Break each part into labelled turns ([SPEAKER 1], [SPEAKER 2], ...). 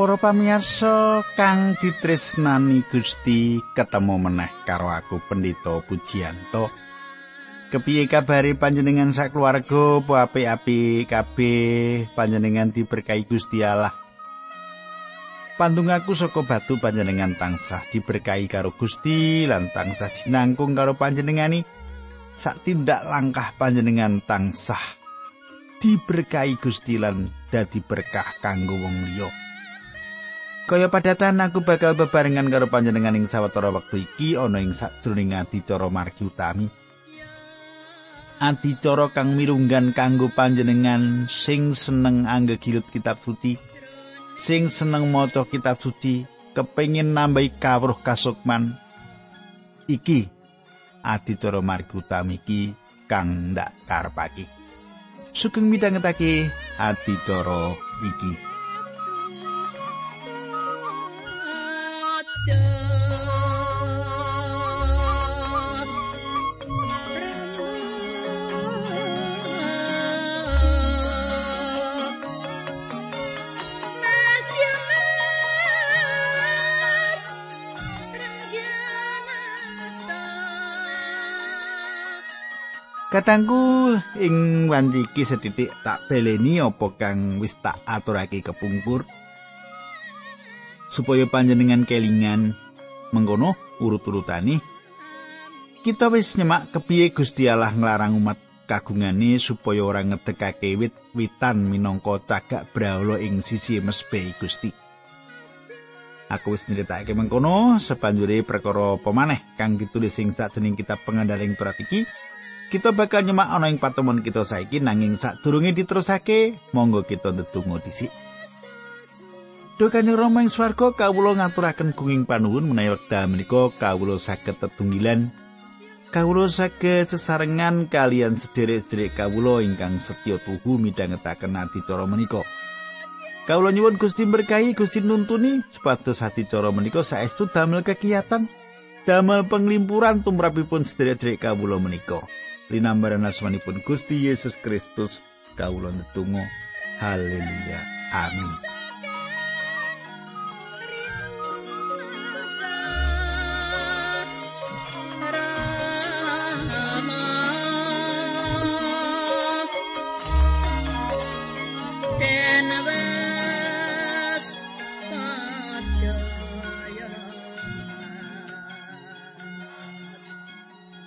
[SPEAKER 1] Para pamirsa kang ditresnani Gusti ketemu meneh karo aku Pendito Pujianto. Kepiye kabare panjenengan sak keluarga? Apa apik-apik kabeh panjenengan diberkahi Gusti Allah. Pandungaku saka batu panjenengan tansah diberkahi karo Gusti lan tansah sinangkung karo panjenengani. Sak tindak langkah panjenengan tansah diberkahi Gusti lan dadi berkah kanggo wong liya. Kaya padatan aku bakal bebarengan karo panjenengan ing sawetara wektu iki ana ing sajroning adicara margi utami. Adicara kang mirunggan kanggo panjenengan sing seneng anggegilut kitab suci, sing seneng maca kitab suci, kepengin nambahi kawruh kasukman. Iki adicara margi utami iki kang ndak karepake. Sugeng midhangetake adicara iki. Katangku ing wanci iki setitik tak beleni apa kang wis tak aturake kepungkur supaya panjenengan kelingan mengkono urut-urutane. Kita wis nyemak kepiye Gusti Allah nglarang umat kagungane supaya ora ngedekake wit-witan minangka cagak brahala ing sisi mesbe Gusti. Aku wis nyritake mengkono sepanjure perkara pemaneh kang ditulis ing sajroning kitab pengandaling Turat iki. Kita bakal nyemak ana ing patemon kita saiki nanging sadurunge diterusake monggo kita ndedonga dhisik Duh Kanjeng Rama ing swarga kawula ngaturaken gunging panuwun menawi wekdal menika kawula saged tetunggilan. Kawula saged sesarengan kalian sederek-sederek kawula ingkang setya tuhu midhangetaken adicara menika. Kawula nyuwun Gusti berkahi Gusti nuntuni supados adicara menika saestu damel kegiatan damel penglimpuran tumrapipun sederek-sederek kawula menika. Linambaran asmanipun Gusti Yesus Kristus kawula netunggal haleluya. Amin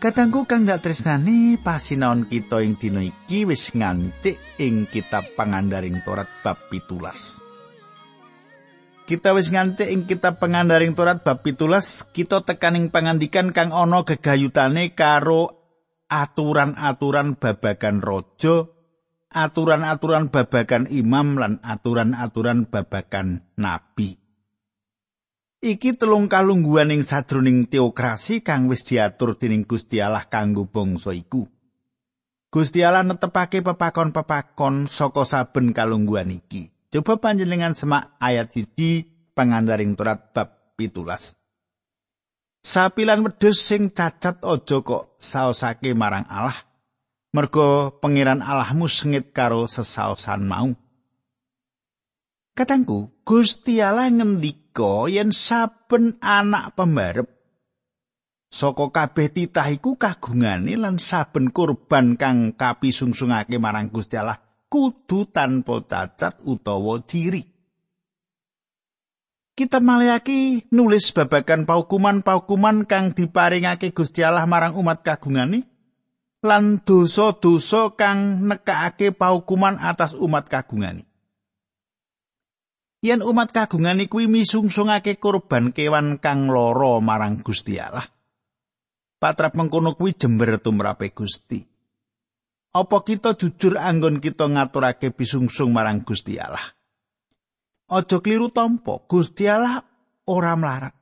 [SPEAKER 1] Katangku kang dak tresnani pasinaon kita ing dina iki wis ngancik ing kitab pangandaring Torat bab pitulas. Kita wis ngancik ing kitab pangandaring Torat bab pitulas, kita tekaning pangandikan kang ana gegayutane karo aturan-aturan babagan raja, aturan-aturan babagan imam lan aturan-aturan babagan nabi. Iki telung kalungguhan ing sajroning teokrasi kang wis diatur dening Gusti Allah kanggo bangsa iku. Gusti Allah netepake pepakon-pepakon saka saben kalungguhan iki. Coba panjenengan semak ayat siji pangandaring turat bab pitulas. Sapilan wedhus sing cacat aja kok saosake marang Allah. Mergo pangeran Allahmu sengit karo sesaosan mau. Katangku, Gusti Allah ngendik mendika yen saben anak pembarep saka kabeh titah iku kagungane lan saben kurban kang kapisungsungake marang Gusti Allah kudu tanpa cacat utawa ciri. Kita malihake nulis babagan paukuman-paukuman kang diparingake Gusti Allah marang umat kagungane lan dosa-dosa kang nekake paukuman atas umat kagungane. Yen umat kagungan kuwi misungsungake kurban kewan kang loro marang Gusti Allah. Patrap mengkono kuwi jember tumrape Gusti. Apa kita jujur anggon kita ngaturake pisungsung marang Gusti Allah? Aja kliru tampa, Gusti Allah ora mlarat.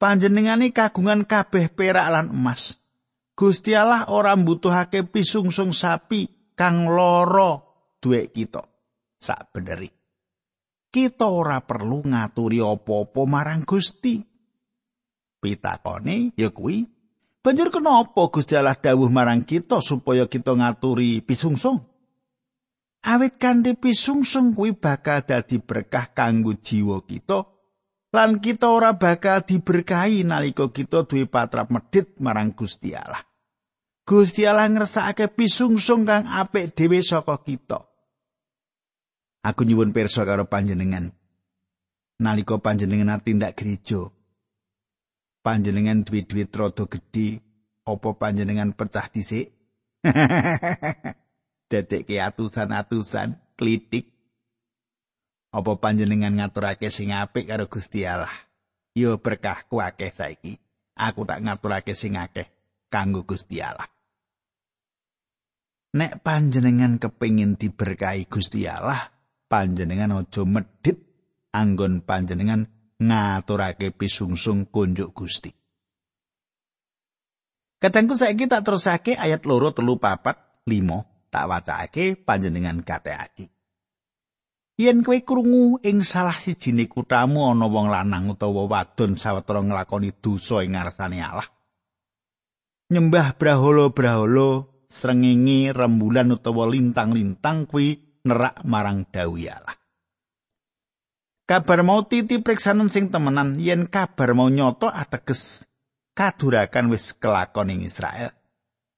[SPEAKER 1] Panjenengane kagungan kabeh perak lan emas. Gusti Allah ora mbutuhake pisungsung sapi kang loro duwe kita. Sak beneri. Kita ora perlu ngaturi apa-apa marang Gusti. Pitakone ya kuwi, banjur kenapa Gusti Allah dawuh marang kita supaya kita ngaturi pisungsung? Awit kanthi pisungsung kuwi bakal dadi berkah kanggo jiwa kita lan kita ora bakal diberkahi nalika kita duwe patrap medhit marang Gusti Allah. Gusti Allah ngersakake pisungsung kang apik dhewe saka kita. Aku nyuwun pirsa karo panjenengan. Nalika panjenengan tindak gereja, panjenengan duwe-duwe rada gedhe, apa panjenengan pecah dhisik? dedekke atusan-atusan klitik apa panjenengan ngaturake sing apik karo Gusti Allah yo berkah akeh saiki aku tak ngaturake sing akeh kanggo Gusti Allah nek panjenengan kepingin diberkahi Gusti Allah panjenengan aja medhit anggon panjenengan ngaturake pisungsung kunjuk Gusti Kadangku saiki tak terusake ayat loro telu papat limo tak wacake panjenengan kateaki. Yen kowe krungu ing salah sijine kutamu ana wong lanang utawa wadon sawetara nglakoni dosa ing ngarsane Allah. Nyembah brahala-brahala, srengenge, rembulan utawa lintang-lintang kuwi nerak marang dawuh Allah. Kabar mau titi priksanen sing temenan yen kabar mau nyoto ateges kadurakan wis kelakon ing Israel.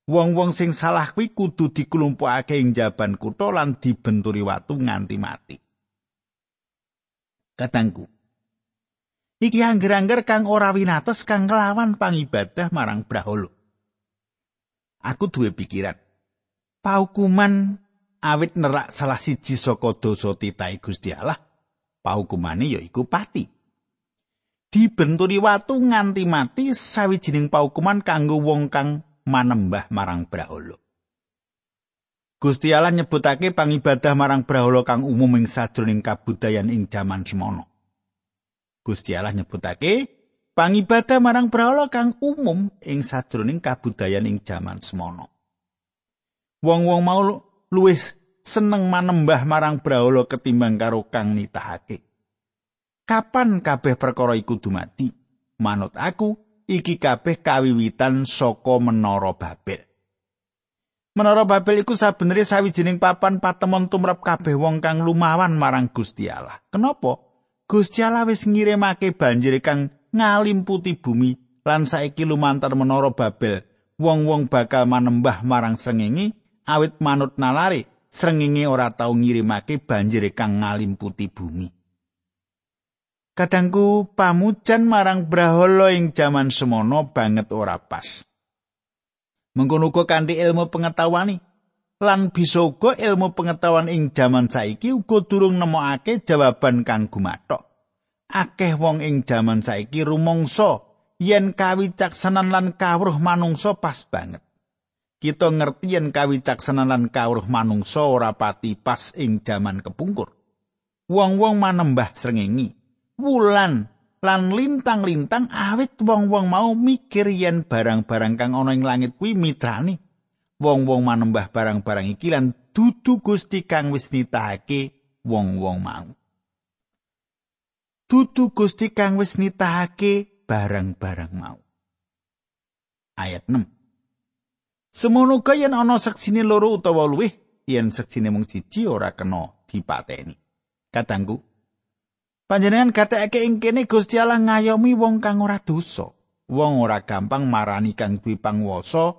[SPEAKER 1] Wong-wong sing salah kuwi kudu diklumpukake ing jaban kutha lan dibenturi watu nganti mati. Katangku. Iki angger-angger kang ora winates kang nglawan pangibadah marang Brahala. Aku duwe pikiran. Paukuman awit nerak salah siji saka dosa titahe Gusti Allah, paukumane yaiku pati. Dibenturi watu nganti mati sawijining paukuman kanggo wong kang manembah marang Brahala. Gusti Allah nyebutake pangibadah marang Brahala kang umum ing sajroning kabudayan ing jaman semono. Gusti Allah nyebutake pangibadah marang Brahala kang umum ing sajroning kabudayan ing jaman semono. Wong-wong mau luwih seneng manembah marang Brahala ketimbang karo kang nitahake. Kapan kabeh perkara iku dumati? Manut aku, iki kabeh kawiwitan saka menara Babel. Menara Babel iku sabenere sawijining papan patemon tumrap kabeh wong kang lumawan marang Gusti Allah. Kenapa? Gusti Allah wis ngirimake banjir kang ngalimputi bumi lan saiki lumantar menara Babel. Wong-wong bakal manembah marang srengenge awit manut nalare srengenge ora tau ngirimake banjir kang ngalimputi bumi. Kadangku pamujan marang brahala ing jaman semono banget ora pas. Mengkono uga kanthi ilmu pengetahuan lan bisa uga ilmu pengetahuan ing jaman saiki uga durung nemokake jawaban kang gumathok. Akeh wong ing jaman saiki rumangsa yen kawicaksanan lan kawruh manungsa pas banget. Kita ngerti yen kawicaksanan lan kawruh manungsa ora pati pas ing jaman kepungkur. Wong-wong manembah srengenge wulan lan lintang-lintang awit wong-wong mau mikir yen barang-barang kang ana ing langit kuwi mitrani. Wong-wong manembah barang-barang iki lan dudu Gusti kang wis nitahake wong-wong mau. Dudu Gusti kang wis nitahake barang-barang mau. Ayat 6. Semono yen ana seksine loro utawa luwih, yen seksine mung siji ora kena dipateni. Katangku, Panjenengan gatekake ing kene Gusti Allah ngayomi wong kang ora dosa. Wong ora gampang marani kang duwe panguwasa,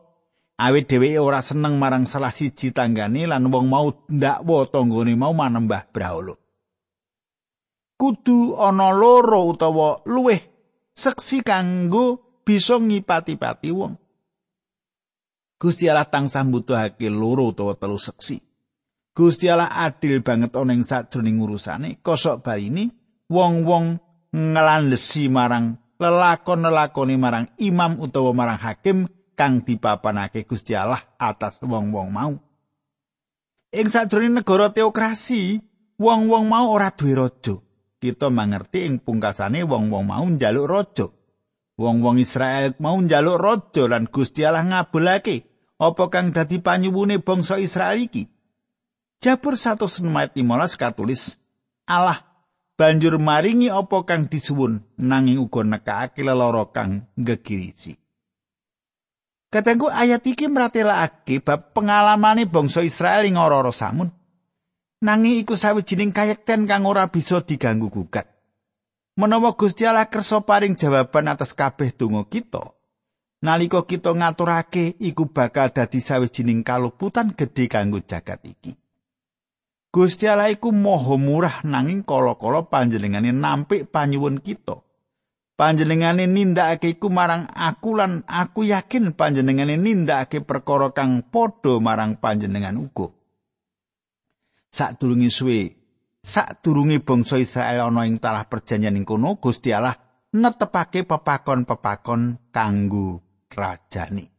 [SPEAKER 1] awit dheweke ora seneng marang salah siji tanggane lan wong mau ndakwa tanggane mau manembah brahala. Kudu ana loro utawa luwih seksi kanggo bisa ngipati-pati wong. Gusti Allah tansah mbutuhake loro utawa telu seksi. Gusti Allah adil banget ana ing sajroning urusane. Kosok bali ini wong-wong nglandhesi marang lelakon-lelakone marang imam utawa marang hakim kang dipapanake Gusti Allah atas wong-wong mau. Ing sajroning negara teokrasi, wong-wong mau ora duwe raja. Kita mangerti ing pungkasane wong-wong mau njaluk raja. Wong-wong Israel mau njaluk raja lan Gusti Allah ngabulake apa kang dadi panyuwune bangsa Israel iki. Jabur 115 katulis Allah banjur maringi apa kang disuwun nanging uga nekake lelara kang gegirisi. Katengku ayat iki mratelakake bab pengalamane bangsa Israel ing ora samun. nanging iku sawijining kayekten kang ora bisa diganggu gugat. Menawa Gusti Allah kersa paring jawaban atas kabeh donga kita, nalika kita ngaturake iku bakal dadi sawijining kaluputan gedhe kanggo jagat iki. Gusti Allah iku maha murah nanging kala-kala panjenengane nampik panyuwun kita. Panjenengane nindakake iku marang aku lan aku yakin panjenengane nindakake perkara kang padha marang panjenengan uga. Sadurunge suwe sadurunge bangsa Israel ana ing tanah perjanjian ing kono Gusti Allah netepake pepakon-pepakon kanggo rajane.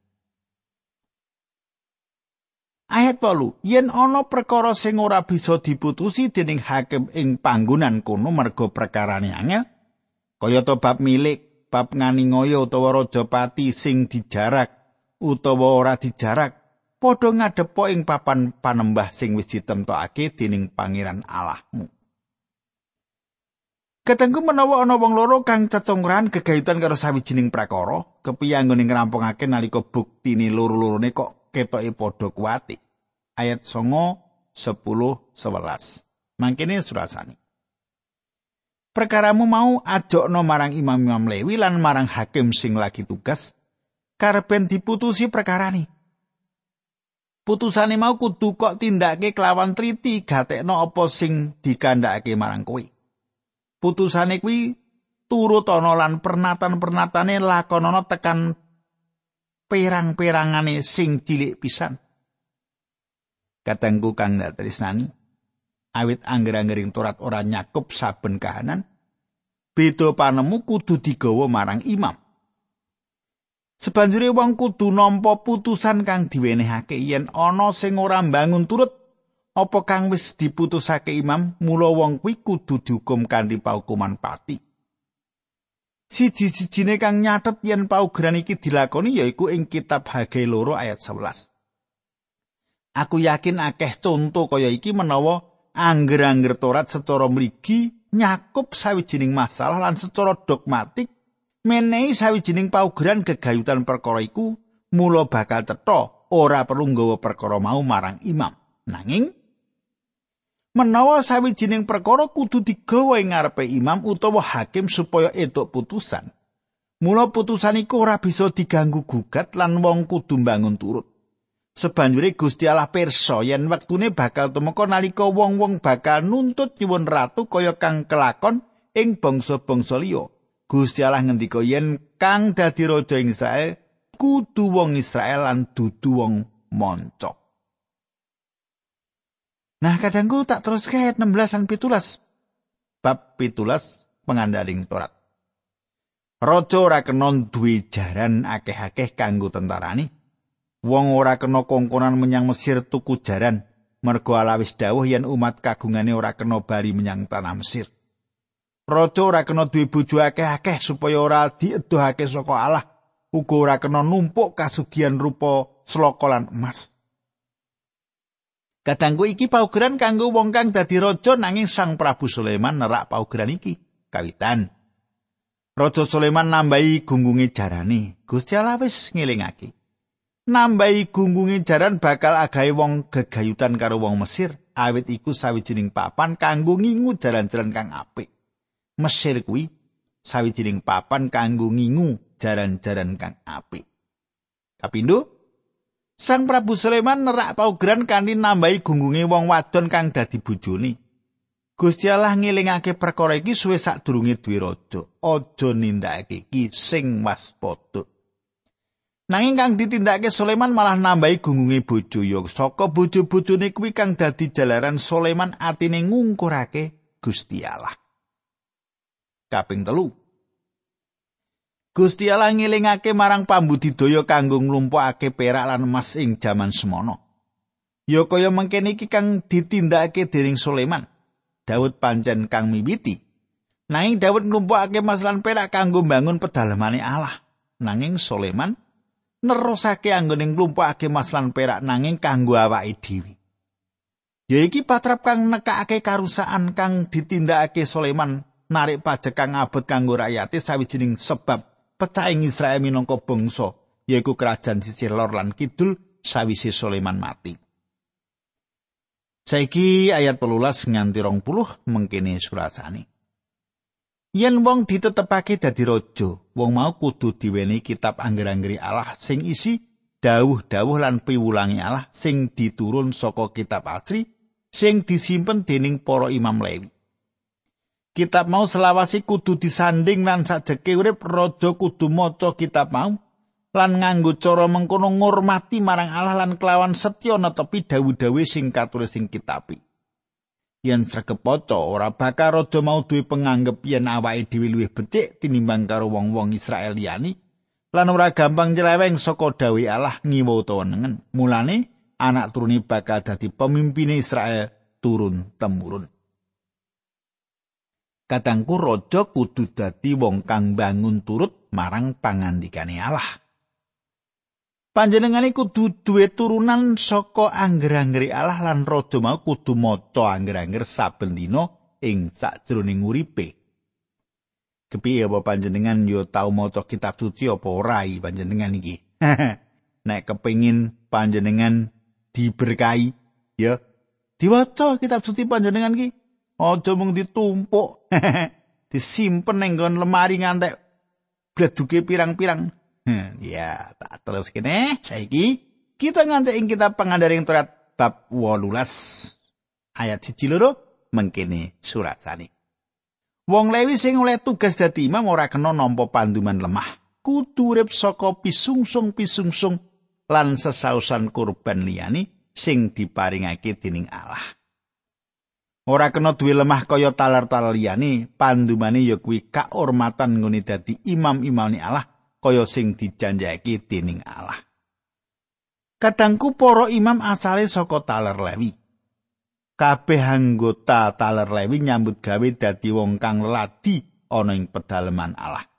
[SPEAKER 1] Ayat 8 yen ana perkara sing ora bisa diputusi dening hakim ing panggonan kono merga perkarane angel kaya to bab milik bab nganingoyo utawa raja pati sing dijarak utawa ora dijarak padha ngadepo ing papan panembah sing wis ditemtokake dening pangeran Allahmu. Ketengku menawa ana wong loro kang cecongran gegayutan karo sawijining prakara, kepiye anggone ngrampungake nalika buktine loro-lorone kok ketoke padha kuwati. Ayat 9 10 11. Mangkene surasane. Perkaramu mau ajokno marang imam-imam Lewi lan marang hakim sing lagi tugas karepen diputusi perkarane. Putusane mau kudu kok tindake kelawan triti gatekno apa sing dikandhakake marang kowe. Putusane kuwi turut ana lan pernatan-pernatane lakonana tekan perang-perangane sing cilik pisan. Katengku kang tresnani awit angger-anggering turat ora nyakup saben kahanan beda panemu kudu digawa marang imam Sebanjure wong kudu nampa putusan kang diwenehake yen ana sing ora mbangun turut apa kang wis diputusake imam, mula wong kuwi kudu dihukum kanthi paukuman pati. Siji-sijine kang nyatet yen paugeran iki dilakoni yaiku ing kitab Hagai loro ayat 11. Aku yakin akeh conto kaya iki menawa angger-angger Torat secara mligi nyakup sawijining masalah lan secara dogmatik menehi sawijining paugeran gegayutan perkara iku mula bakal cetha ora perlu nggawa perkara mau marang imam nanging menawa sawijining perkara kudu digawa ing ngarepe imam utawa hakim supaya entuk putusan mula putusan iku ora bisa diganggu gugat lan wong kudu bangun turut Sebanjure Gusti Allah pirsa yen wektune bakal tumeka nalika wong-wong bakal nuntut nyuwun ratu kaya kang kelakon ing bangsa-bangsa liya. Gusti Allah ngendika yen kang dadi raja ing Israel kudu wong Israel lan dudu wong moncok. Nah, kadangku tak terus ke ayat 16 dan 17. Bab 17 pengandaling Torat. Raja ora kena duwe jaran akeh-akeh kanggo tentarane. Wong ora kena kongkonan menyang Mesir tuku jaran mergo ala wis dawuh yen umat kagungane ora kena bali menyang tanah Mesir. Raja ora kena duwe bojo akeh-akeh supaya ora diedohake saka Allah. Uga ora kena numpuk kasugihan rupa sloka lan emas. Kadangku iki paugeran kanggo wong kang dadi raja nanging Sang Prabu Sulaiman nerak paugeran iki. Kawitan. Raja Sulaiman nambahi gunggunge jarane. Gusti Allah wis ngelingake. Nambahi gunggunge jaran bakal agawe wong gegayutan karo wong Mesir. Awit iku sawijining papan kanggo ngingu jaran-jaran kang apik. Mesir kuwi sawijining papan kanggo ngingu jaran-jaran kang apik. Kapindho Sang Prabu Sulaiman nerak paugeran kanthi nambahi gunggunge wong wadon kang dadi bojone. Gusti Allah ngelingake perkara iki suwe sadurunge duwe raja. Aja nindakake iki sing waspada. Nanging kang ditindakake Sulaiman malah nambahi gunggunge bojo ya saka bojo-bojone kuwi kang dadi jalaran Sulaiman atine ngungkurake Gusti Allah. Kaping telu. Gusti Allah ngelingake marang pambudidaya kanggo nglumpukake perak lan emas ing jaman semono. Ya kaya mengkene iki kang ditindakake dening Sulaiman. Daud pancen kang miwiti. Nanging Daud nglumpukake emas lan perak kanggo mbangun pedalamane Allah. Nanging Sulaiman nerusake anggone nglumpukake emas lan perak nanging kanggo awake dhewe. Ya iki patrap kang nekake karusaan kang ditindakake Sulaiman narik pajak kang abot kanggo rakyate sawijining sebab pecahing Israel minangka bangsa yaiku kerajaan sisih lor lan kidul sawise Sulaiman mati. Saiki ayat 13 nganti 20 mengkene surasane. Yen wong ditetepake dadi raja, wong mau kudu diweni kitab angger-anggeri Allah sing isi dawuh-dawuh lan piwulangi Allah sing diturun saka kitab asri sing disimpen dening para imam Lewi. Kitab mau selawasi kudu disanding lan sajeke urip raja kudu maca kitab mau lan nganggo cara mengkono ngurmati marang Allah lan kelawan setya netepi dawuh-dawuh sing katulis sing kitabi. yen sregep paca ora bakal raja mau duwe penganggep yen awake dhewe luwih becik tinimbang karo wong-wong Israel liyani lan ora gampang nyeleweng saka dawe Allah ngiwa utawa nengen mulane anak turuni bakal dadi pemimpin Israel turun temurun Kadangku raja kudu dadi wong kang bangun turut marang pangandikane Allah. panjenengane kudu duwe turunan saka angger-anggere Allah lan raja mau kudu maca angger-angger saben dina ing sakjroning uripe. Kepiye apa panjenengan yo tau maca kitab suci apa ora iki panjenengan iki? Nek kepengin panjenengan diberkahi ya diwaca kitab suci panjenengan iki. Aja mung ditumpuk. disimpen ning lemari ngantek bleduke pirang-pirang Hmm, ya, tak terus kene. Saiki kita ngancik ing kitab pangandaring Torat bab 18 ayat 1 loro mengkene surat sani. Wong Lewi sing oleh tugas dadi imam ora kena nampa panduman lemah. Kudu urip saka pisungsung-pisungsung lan sesausan kurban liyane sing diparingake dening Allah. Ora kena duwe lemah kaya talar-talar liyane, pandumane ya kuwi kaurmatan ngene dadi imam-imane Allah kaya sing dijanjake dening Allah. Kadangku para imam asale saka taler Lewi. Kabeh anggota taler Lewi nyambut gawe dadi wong kang ladi ana ing pedalaman Allah.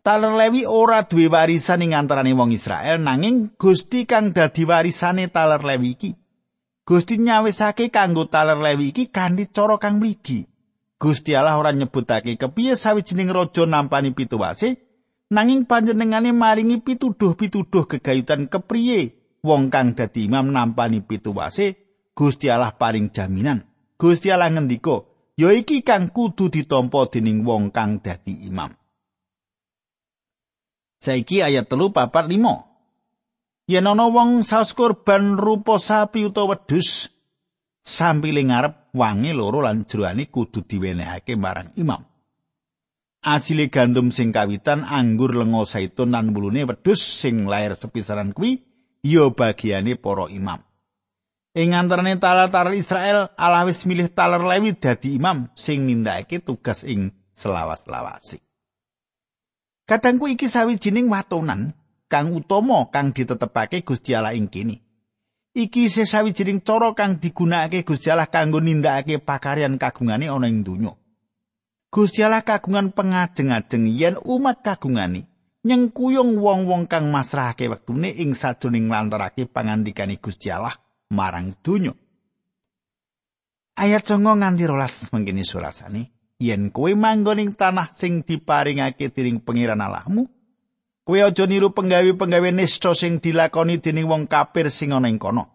[SPEAKER 1] Taler Lewi ora duwe warisan ing antaraning wong Israel nanging Gusti kang dadi warisane taler Lewi iki. Gusti nyawisake kanggo taler Lewi iki kanthi cara kang mligi. Gusti Allah ora nyebutake kepiye sawijining raja nampani pituwase nanging panjenengane maringi pituduh-pituduh gegayutan kepriye wong kang dadi imam nampani pituwase Gusti Allah paring jaminan. Gusti Allah ngendika ya iki kang kudu ditampa dening wong kang dadi imam. Saiki ayat telu papat limo Yen ana wong saus korban rupa sapi utawa wedhus sampile ngarep wangi loro lan jerone kudu diwenehake marang imam. Asile gandum sing kawitan anggur lenga saitun lan mulune wedhus sing lair sepisaran kuwi ya bagiane para imam. Ing antarane talar-talar Israel Allah wis milih talar Lewi dadi imam sing nindakake tugas ing selawas-lawasi Kadangku iki sawijining watonan kang utama kang ditetepake Gusti Allah ing kene. Iki sesawijining cara kang digunakake Gusti Allah kanggo nindakake pakaryan kagungane ana ing donya. Gusti Allah kagungan pengajeng-ajeng yen umat kagungani nyengkuyung wong-wong kang masrahake wektune ing sajroning lantarake pangandikane Gusti Allah marang donya. Ayat 9 nganti 12 mangkene surasane yen kowe manggon ing tanah sing diparingake dening pangeran Allahmu kowe aja niru penggawe-penggawe nista sing dilakoni dening wong kafir sing ana ing kono.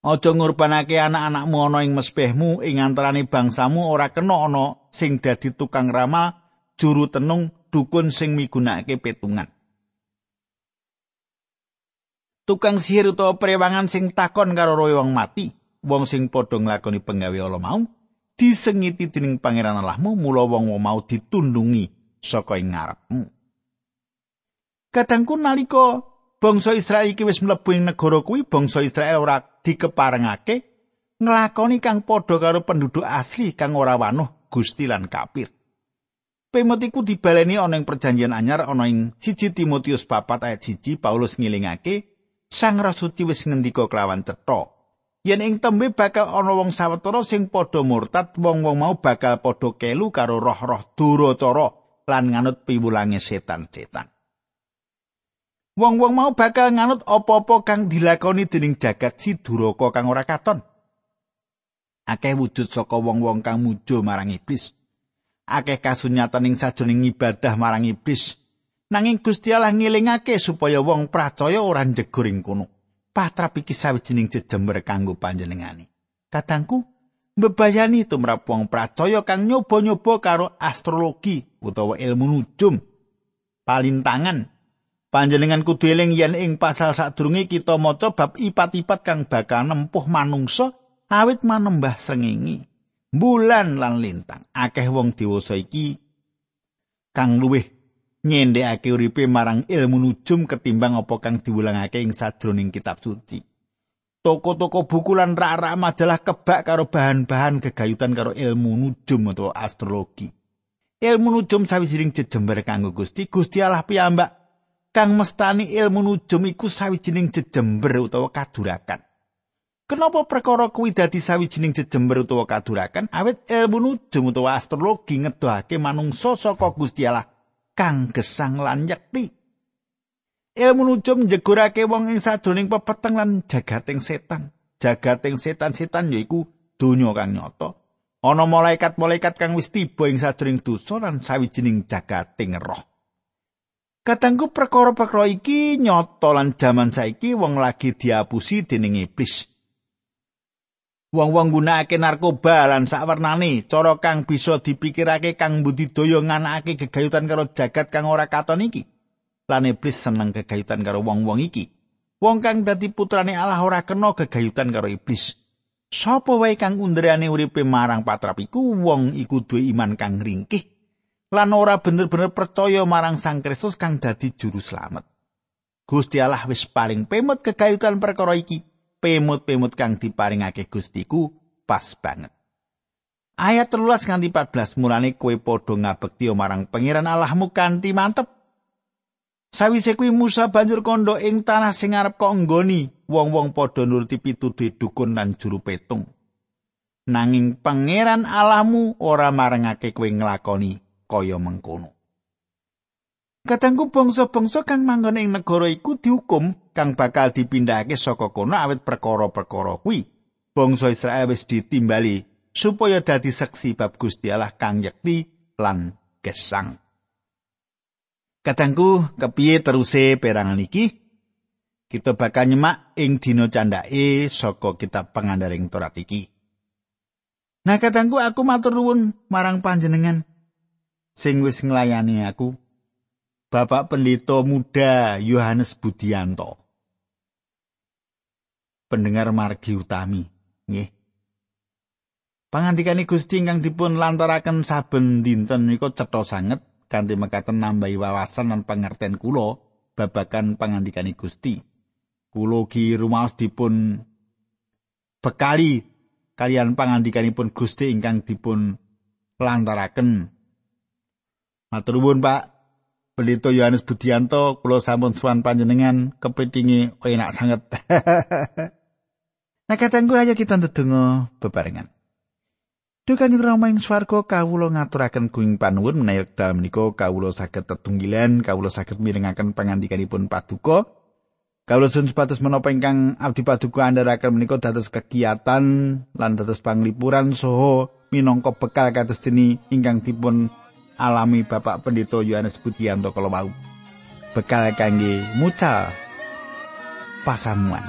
[SPEAKER 1] Aja ngurbanake anak-anakmu ana ing mespehmu ing antaraning bangsamu ora kena ana sing dadi tukang ramal, juru tenung, dukun sing migunakake petungan. Tukang sihir utawa prewangan sing takon karo roe wong mati, wong sing padha nglakoni penggawe ala mau, disengiti dening pangeran Allahmu, mula wong mau ditundungi saka ing ngarepmu. Kadangku nalika bangsa Israel iki wis mlebu ing negara kuwi bangsa Israel ora dikeparengake nglakoni kang padha karo penduduk asli kang ora wanuh Gusti lan kafir. Pemotiku dibaleni ana ing perjanjian anyar ana ing 1 Timotius 4 ayat 1 Paulus ngilingake Sang Rasuci wis ngendika kelawan cetha yen ing tembe bakal ana wong sawetara sing padha murtad wong-wong mau bakal padha kelu karo roh-roh duracara lan nganut piwulange setan-setan. Wong-wong mau bakal nganut apa-apa kang dilakoni dening jagat si duraka kang ora katon. Akeh wujud saka wong-wong kang mujo marang iblis. Akeh kasunyatan ing sajroning ibadah marang iblis. Nanging Gusti Allah ngilingake supaya wong percaya ora njegur ing kono. patrap iki sawijining jejember kanggo panjenengane. Kadangku mbebayani tumrap wong pracaya kang nyoba-nyoba karo astrologi utawa ilmu nujum. Palintangan panjenengan kudu eling yen ing pasal sadurunge kita maca bab ipat-ipat kang bakal nempuh manungsa awit manembah srengenge. Bulan lan lintang akeh wong dewasa iki kang luwih nyendhekake uripe marang ilmu nujum ketimbang apa kang diwulangake ing sadroning kitab suci. Toko-toko buku lan rak-rak majalah kebak karo bahan-bahan gegayutan karo ilmu nujum atau astrologi. Ilmu nujum sawijining jejember kanggo Gusti, Gusti Allah piyambak kang mestani ilmu nujum iku sawijining jejember utawa kadurakan. Kenapa perkara kuwi dadi sawijining jejember utawa kadurakan? Awit ilmu nujum utawa astrologi ngedohake manungsa saka Gusti Allah kang gesang lan yekti. Ilmu nujum njegurake wong ing sadroning pepeteng lan jagating setan. Jagating setan-setan yaiku donya kang nyata. Ana malaikat-malaikat kang wis tiba ing sadroning dosa lan sawijining jagating roh. Katangku perkara-perkara iki nyata lan jaman saiki wong lagi diapusi dening iblis. Wong-wong gunakake narkoba lan sakwernane cara kang bisa dipikirake kang budidaya nganakake gegayutan karo jagat kang ora katon iki. lan iblis seneng gegayutan karo wong-wong iki. Wong kang dadi putrane Allah ora kena gegayutan karo iblis. Sapa wae kang undurane uripe marang patrap iku wong iku duwe iman kang ringkih lan ora bener-bener percaya marang Sang Kristus kang dadi juru slamet. Gusti Allah wis paling pemut kegayutan perkara iki. Pemut-pemut kang diparingake Gustiku pas banget. Ayat 13 nganti 14 mulane kowe padha ngabekti marang pangeran Allahmu kanthi mantep Sawise kuwi Musa banjur kondo ing tanah sing arep nggoni, wong-wong padha nuruti pituduhe dukun lan juru petung. Nanging pangeran alamu ora marengake kowe nglakoni kaya mengkono. Katangku bangsa-bangsa kang manggon ing negara iku dihukum kang bakal dipindahake saka kono awit perkara-perkara kuwi. Bangsa Israel wis ditimbali supaya dadi saksi bab Gusti Allah kang yekti lan gesang. Katangku kepiye teruse perangan iki? Kita bakal nyemak ing dina candake saka kitab pangandaring Torat iki. Nah katangku aku matur nuwun marang panjenengan sing wis nglayani aku. Bapak Pendeta Muda Yohanes Budianto. Pendengar margi utami, nggih. Pangandikane Gusti ingkang dipun lantaraken saben dinten nika cetha sanget kanthi mekaten nambahi wawasan lan pangerten kula babagan pangandikane Gusti. Kula ki rumaos dipun bekali kalian pangandikanipun Gusti ingkang dipun lantaraken. Matur nuwun Pak Pelito Yohanes Budianto, kula sampun suwan panjenengan kepitingi enak sanget. nah katangku ayo kita ndedonga bebarengan. Duh Kanjeng Rama ing swarga kawula ngaturaken kuing panuwun menawi dalem menika kawula saged tetunggilan, kawula saged mirengaken pangandikanipun paduka. Kawula sun sepatus menapa ingkang abdi paduka andharaken menika dados kegiatan lan dados panglipuran saha minangka bekal kados dene ingkang dipun alami Bapak Pendeta Yohanes Budianto kala wau. Bekal kangge mucal pasamuan.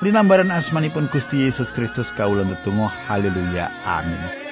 [SPEAKER 1] Linambaran asmanipun Gusti Yesus Kristus kawula ndedonga haleluya amin